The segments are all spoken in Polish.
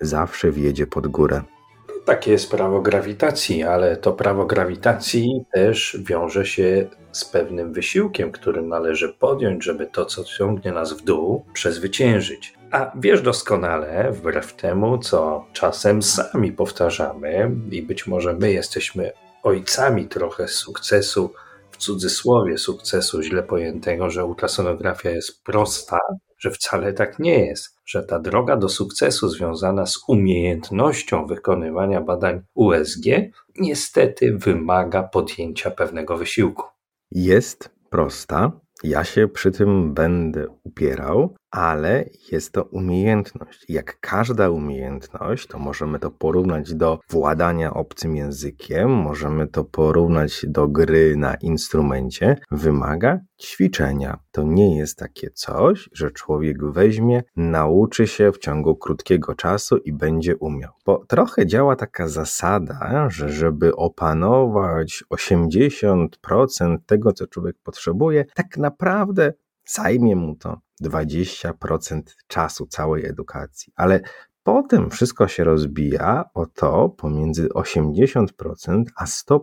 zawsze wjedzie pod górę. Takie jest prawo grawitacji, ale to prawo grawitacji też wiąże się z pewnym wysiłkiem, który należy podjąć, żeby to, co ciągnie nas w dół, przezwyciężyć. A wiesz doskonale, wbrew temu, co czasem sami powtarzamy, i być może my jesteśmy ojcami trochę sukcesu, w cudzysłowie sukcesu źle pojętego, że ultrasonografia jest prosta, że wcale tak nie jest, że ta droga do sukcesu związana z umiejętnością wykonywania badań USG niestety wymaga podjęcia pewnego wysiłku. Jest prosta, ja się przy tym będę upierał, ale jest to umiejętność. Jak każda umiejętność, to możemy to porównać do władania obcym językiem, możemy to porównać do gry na instrumencie. Wymaga ćwiczenia. To nie jest takie coś, że człowiek weźmie, nauczy się w ciągu krótkiego czasu i będzie umiał. Bo trochę działa taka zasada, że żeby opanować 80% tego, co człowiek potrzebuje, tak naprawdę zajmie mu to 20% czasu całej edukacji. Ale potem wszystko się rozbija o to pomiędzy 80% a 100%,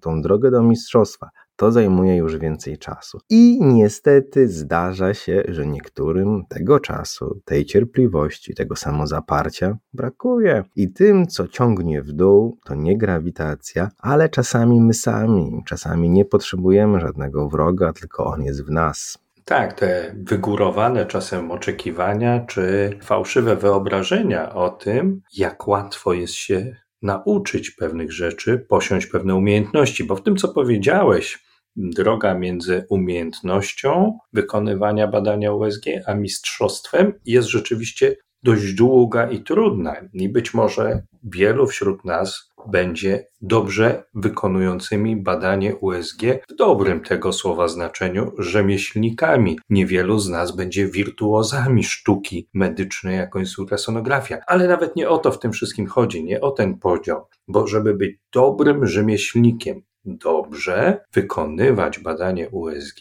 tą drogę do mistrzostwa. To zajmuje już więcej czasu. I niestety zdarza się, że niektórym tego czasu, tej cierpliwości, tego samozaparcia brakuje. I tym, co ciągnie w dół, to nie grawitacja, ale czasami my sami. Czasami nie potrzebujemy żadnego wroga, tylko on jest w nas. Tak, te wygórowane czasem oczekiwania czy fałszywe wyobrażenia o tym, jak łatwo jest się nauczyć pewnych rzeczy, posiąść pewne umiejętności, bo w tym, co powiedziałeś, droga między umiejętnością wykonywania badania USG a mistrzostwem jest rzeczywiście dość długa i trudna. I być może wielu wśród nas będzie dobrze wykonującymi badanie USG w dobrym tego słowa znaczeniu rzemieślnikami. Niewielu z nas będzie wirtuozami sztuki medycznej, jaką jest ultrasonografia. Ale nawet nie o to w tym wszystkim chodzi, nie o ten podział, bo żeby być dobrym rzemieślnikiem, dobrze wykonywać badanie USG,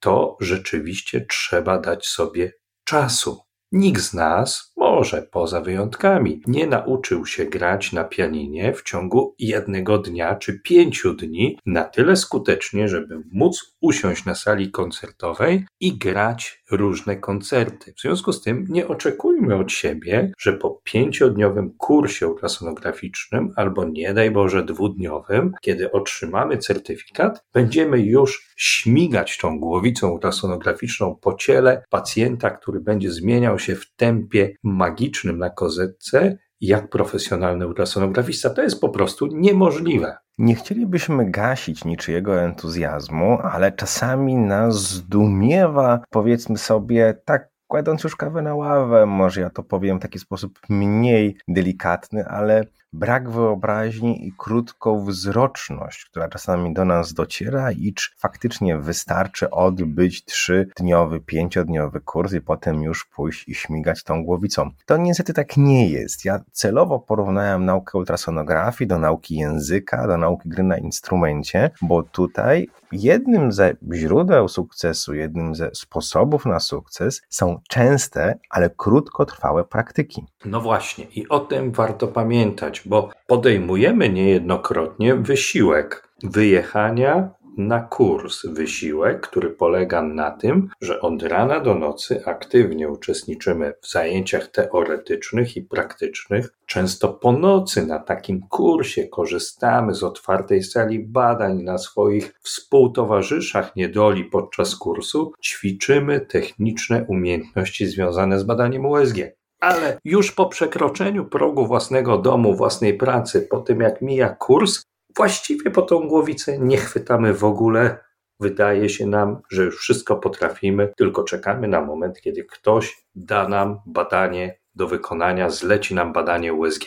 to rzeczywiście trzeba dać sobie czasu. Nikt z nas, może poza wyjątkami, nie nauczył się grać na pianinie w ciągu jednego dnia czy pięciu dni na tyle skutecznie, żeby móc usiąść na sali koncertowej i grać różne koncerty. W związku z tym nie oczekujmy od siebie, że po pięciodniowym kursie ultrasonograficznym albo nie daj Boże dwudniowym, kiedy otrzymamy certyfikat, będziemy już śmigać tą głowicą ultrasonograficzną po ciele pacjenta, który będzie zmieniał się w tempie magicznym na kozetce, jak profesjonalny ultrasonografista. To jest po prostu niemożliwe. Nie chcielibyśmy gasić niczyjego entuzjazmu, ale czasami nas zdumiewa, powiedzmy sobie, tak kładąc już kawę na ławę, może ja to powiem w taki sposób mniej delikatny, ale brak wyobraźni i krótkowzroczność, która czasami do nas dociera, iż faktycznie wystarczy odbyć trzydniowy, pięciodniowy kurs i potem już pójść i śmigać tą głowicą. To niestety tak nie jest. Ja celowo porównałem naukę ultrasonografii do nauki języka, do nauki gry na instrumencie, bo tutaj jednym ze źródeł sukcesu, jednym ze sposobów na sukces są częste, ale krótkotrwałe praktyki. No właśnie, i o tym warto pamiętać, bo podejmujemy niejednokrotnie wysiłek wyjechania na kurs wysiłek, który polega na tym, że od rana do nocy aktywnie uczestniczymy w zajęciach teoretycznych i praktycznych. Często po nocy na takim kursie korzystamy z otwartej sali badań na swoich współtowarzyszach niedoli podczas kursu, ćwiczymy techniczne umiejętności związane z badaniem USG ale już po przekroczeniu progu własnego domu, własnej pracy, po tym jak mija kurs, właściwie po tą głowicę nie chwytamy w ogóle. Wydaje się nam, że już wszystko potrafimy, tylko czekamy na moment, kiedy ktoś da nam badanie do wykonania, zleci nam badanie USG.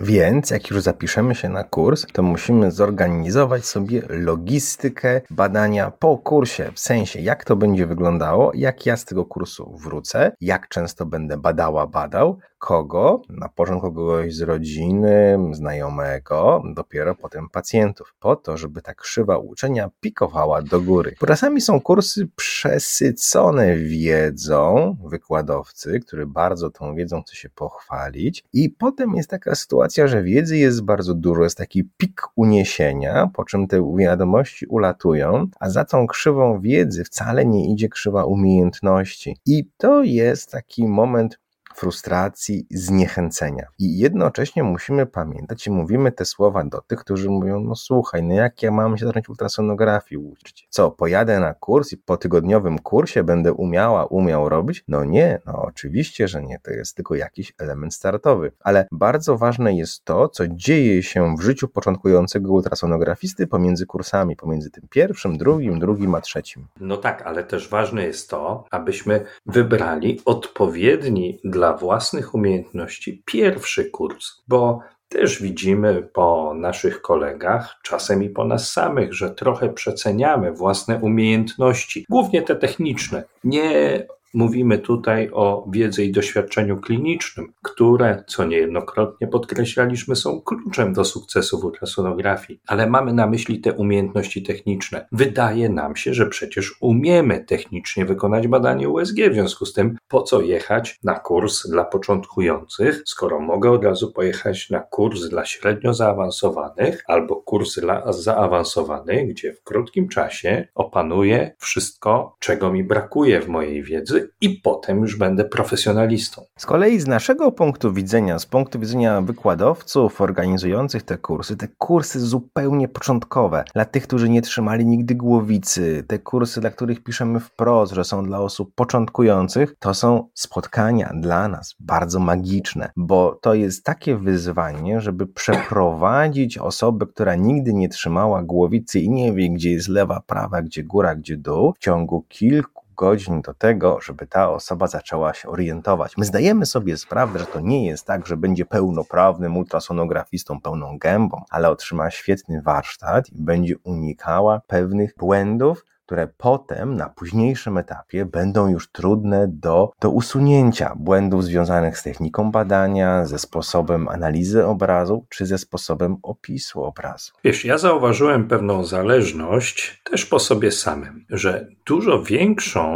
Więc jak już zapiszemy się na kurs, to musimy zorganizować sobie logistykę badania po kursie, w sensie jak to będzie wyglądało, jak ja z tego kursu wrócę, jak często będę badała, badał, kogo, na początku kogoś z rodziny, znajomego, dopiero potem pacjentów, po to, żeby ta krzywa uczenia pikowała do góry. Czasami są kursy przesycone wiedzą wykładowcy, który bardzo tą wiedzą chce się pochwalić i potem jest taka sytuacja, że wiedzy jest bardzo dużo, jest taki pik uniesienia, po czym te wiadomości ulatują, a za tą krzywą wiedzy wcale nie idzie krzywa umiejętności. I to jest taki moment frustracji, zniechęcenia. I jednocześnie musimy pamiętać i mówimy te słowa do tych, którzy mówią, no słuchaj, no jak ja mam się zacząć ultrasonografii uczyć? Co, pojadę na kurs i po tygodniowym kursie będę umiała, umiał robić? No nie, no oczywiście, że nie, to jest tylko jakiś element startowy. Ale bardzo ważne jest to, co dzieje się w życiu początkującego ultrasonografisty pomiędzy kursami, pomiędzy tym pierwszym, drugim, drugim a trzecim. No tak, ale też ważne jest to, abyśmy wybrali odpowiedni dla dla własnych umiejętności pierwszy kurs, bo też widzimy po naszych kolegach, czasem i po nas samych, że trochę przeceniamy własne umiejętności, głównie te techniczne. Nie Mówimy tutaj o wiedzy i doświadczeniu klinicznym, które, co niejednokrotnie podkreślaliśmy, są kluczem do sukcesu w ultrasonografii, ale mamy na myśli te umiejętności techniczne. Wydaje nam się, że przecież umiemy technicznie wykonać badanie USG, w związku z tym po co jechać na kurs dla początkujących, skoro mogę od razu pojechać na kurs dla średnio zaawansowanych albo kurs dla zaawansowanych, gdzie w krótkim czasie opanuję wszystko, czego mi brakuje w mojej wiedzy i potem już będę profesjonalistą. Z kolei z naszego punktu widzenia, z punktu widzenia wykładowców organizujących te kursy, te kursy zupełnie początkowe, dla tych, którzy nie trzymali nigdy głowicy, te kursy, dla których piszemy wprost, że są dla osób początkujących, to są spotkania dla nas bardzo magiczne, bo to jest takie wyzwanie, żeby przeprowadzić osobę, która nigdy nie trzymała głowicy i nie wie, gdzie jest lewa, prawa, gdzie góra, gdzie dół, w ciągu kilku godzin do tego, żeby ta osoba zaczęła się orientować. My zdajemy sobie sprawę, że to nie jest tak, że będzie pełnoprawnym ultrasonografistą pełną gębą, ale otrzyma świetny warsztat i będzie unikała pewnych błędów, które potem na późniejszym etapie będą już trudne do, do usunięcia błędów związanych z techniką badania, ze sposobem analizy obrazu czy ze sposobem opisu obrazu. Wiesz, ja zauważyłem pewną zależność też po sobie samym, że dużo większą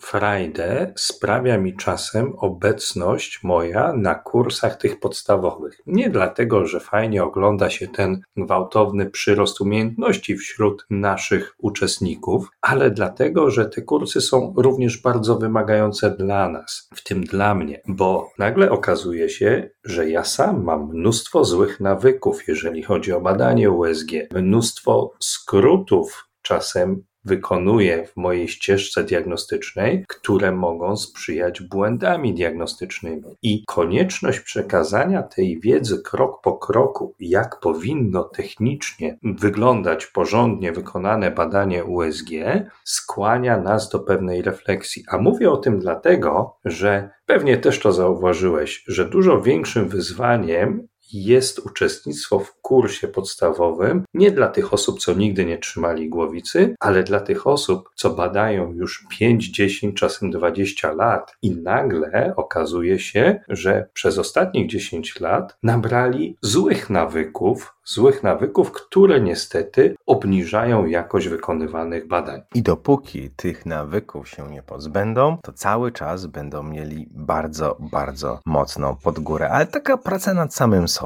frajdę sprawia mi czasem obecność moja na kursach tych podstawowych. Nie dlatego, że fajnie ogląda się ten gwałtowny przyrost umiejętności wśród naszych uczestników, ale dlatego, że te kursy są również bardzo wymagające dla nas, w tym dla mnie, bo nagle okazuje się, że ja sam mam mnóstwo złych nawyków, jeżeli chodzi o badanie USG, mnóstwo skrótów czasem wykonuję w mojej ścieżce diagnostycznej, które mogą sprzyjać błędami diagnostycznymi. I konieczność przekazania tej wiedzy krok po kroku, jak powinno technicznie wyglądać porządnie wykonane badanie USG, skłania nas do pewnej refleksji. A mówię o tym dlatego, że pewnie też to zauważyłeś, że dużo większym wyzwaniem jest uczestnictwo w kursie podstawowym nie dla tych osób, co nigdy nie trzymali głowicy, ale dla tych osób, co badają już 5, 10, czasem 20 lat i nagle okazuje się, że przez ostatnich 10 lat nabrali złych nawyków, złych nawyków, które niestety obniżają jakość wykonywanych badań. I dopóki tych nawyków się nie pozbędą, to cały czas będą mieli bardzo, bardzo mocno pod górę. Ale taka praca nad samym sobą,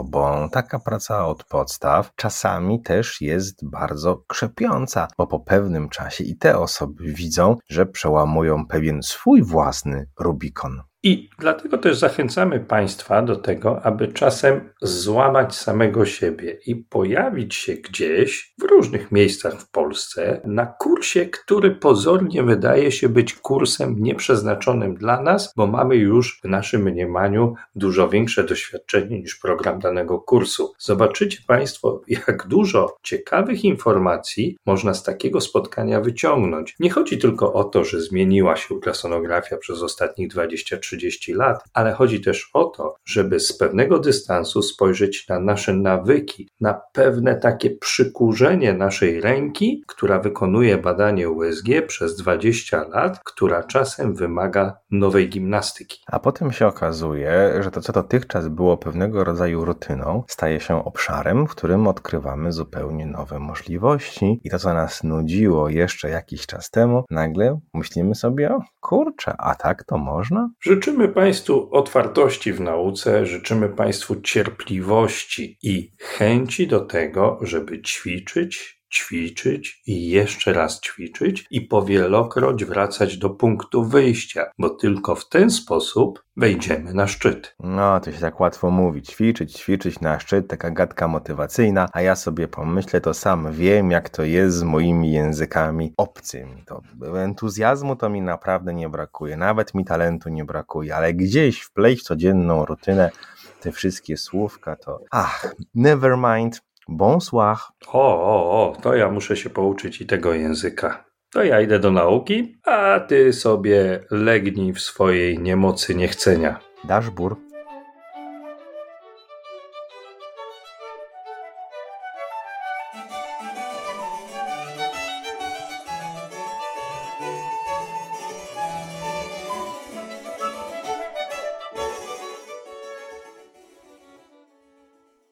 taka praca od podstaw czasami też jest bardzo krzepiąca, bo po pewnym czasie i te osoby widzą, że przełamują pewien swój własny Rubikon. I dlatego też zachęcamy Państwa do tego, aby czasem złamać samego siebie i pojawić się gdzieś w różnych miejscach w Polsce na kursie, który pozornie wydaje się być kursem nieprzeznaczonym dla nas, bo mamy już w naszym mniemaniu dużo większe doświadczenie niż program danego kursu. Zobaczycie Państwo, jak dużo ciekawych informacji można z takiego spotkania wyciągnąć. Nie chodzi tylko o to, że zmieniła się ultrasonografia przez ostatnich 23 30 lat, ale chodzi też o to, żeby z pewnego dystansu spojrzeć na nasze nawyki, na pewne takie przykurzenie naszej ręki, która wykonuje badanie USG przez 20 lat, która czasem wymaga nowej gimnastyki. A potem się okazuje, że to, co dotychczas było pewnego rodzaju rutyną, staje się obszarem, w którym odkrywamy zupełnie nowe możliwości i to, co nas nudziło jeszcze jakiś czas temu, nagle myślimy sobie, o kurczę, a tak to można? Życzymy Państwu otwartości w nauce, życzymy Państwu cierpliwości i chęci do tego, żeby ćwiczyć, ćwiczyć i jeszcze raz ćwiczyć i powielokroć wracać do punktu wyjścia, bo tylko w ten sposób wejdziemy na szczyt. No, to się tak łatwo mówi. Ćwiczyć, ćwiczyć na szczyt, taka gadka motywacyjna, a ja sobie pomyślę, to sam wiem, jak to jest z moimi językami obcymi. To entuzjazmu to mi naprawdę nie brakuje, nawet mi talentu nie brakuje, ale gdzieś wpleść codzienną rutynę te wszystkie słówka to... Ach, never mind, bonsoir. O, o, o, to ja muszę się pouczyć i tego języka. To ja idę do nauki, a ty sobie legnij w swojej niemocy niechcenia. Daszbur.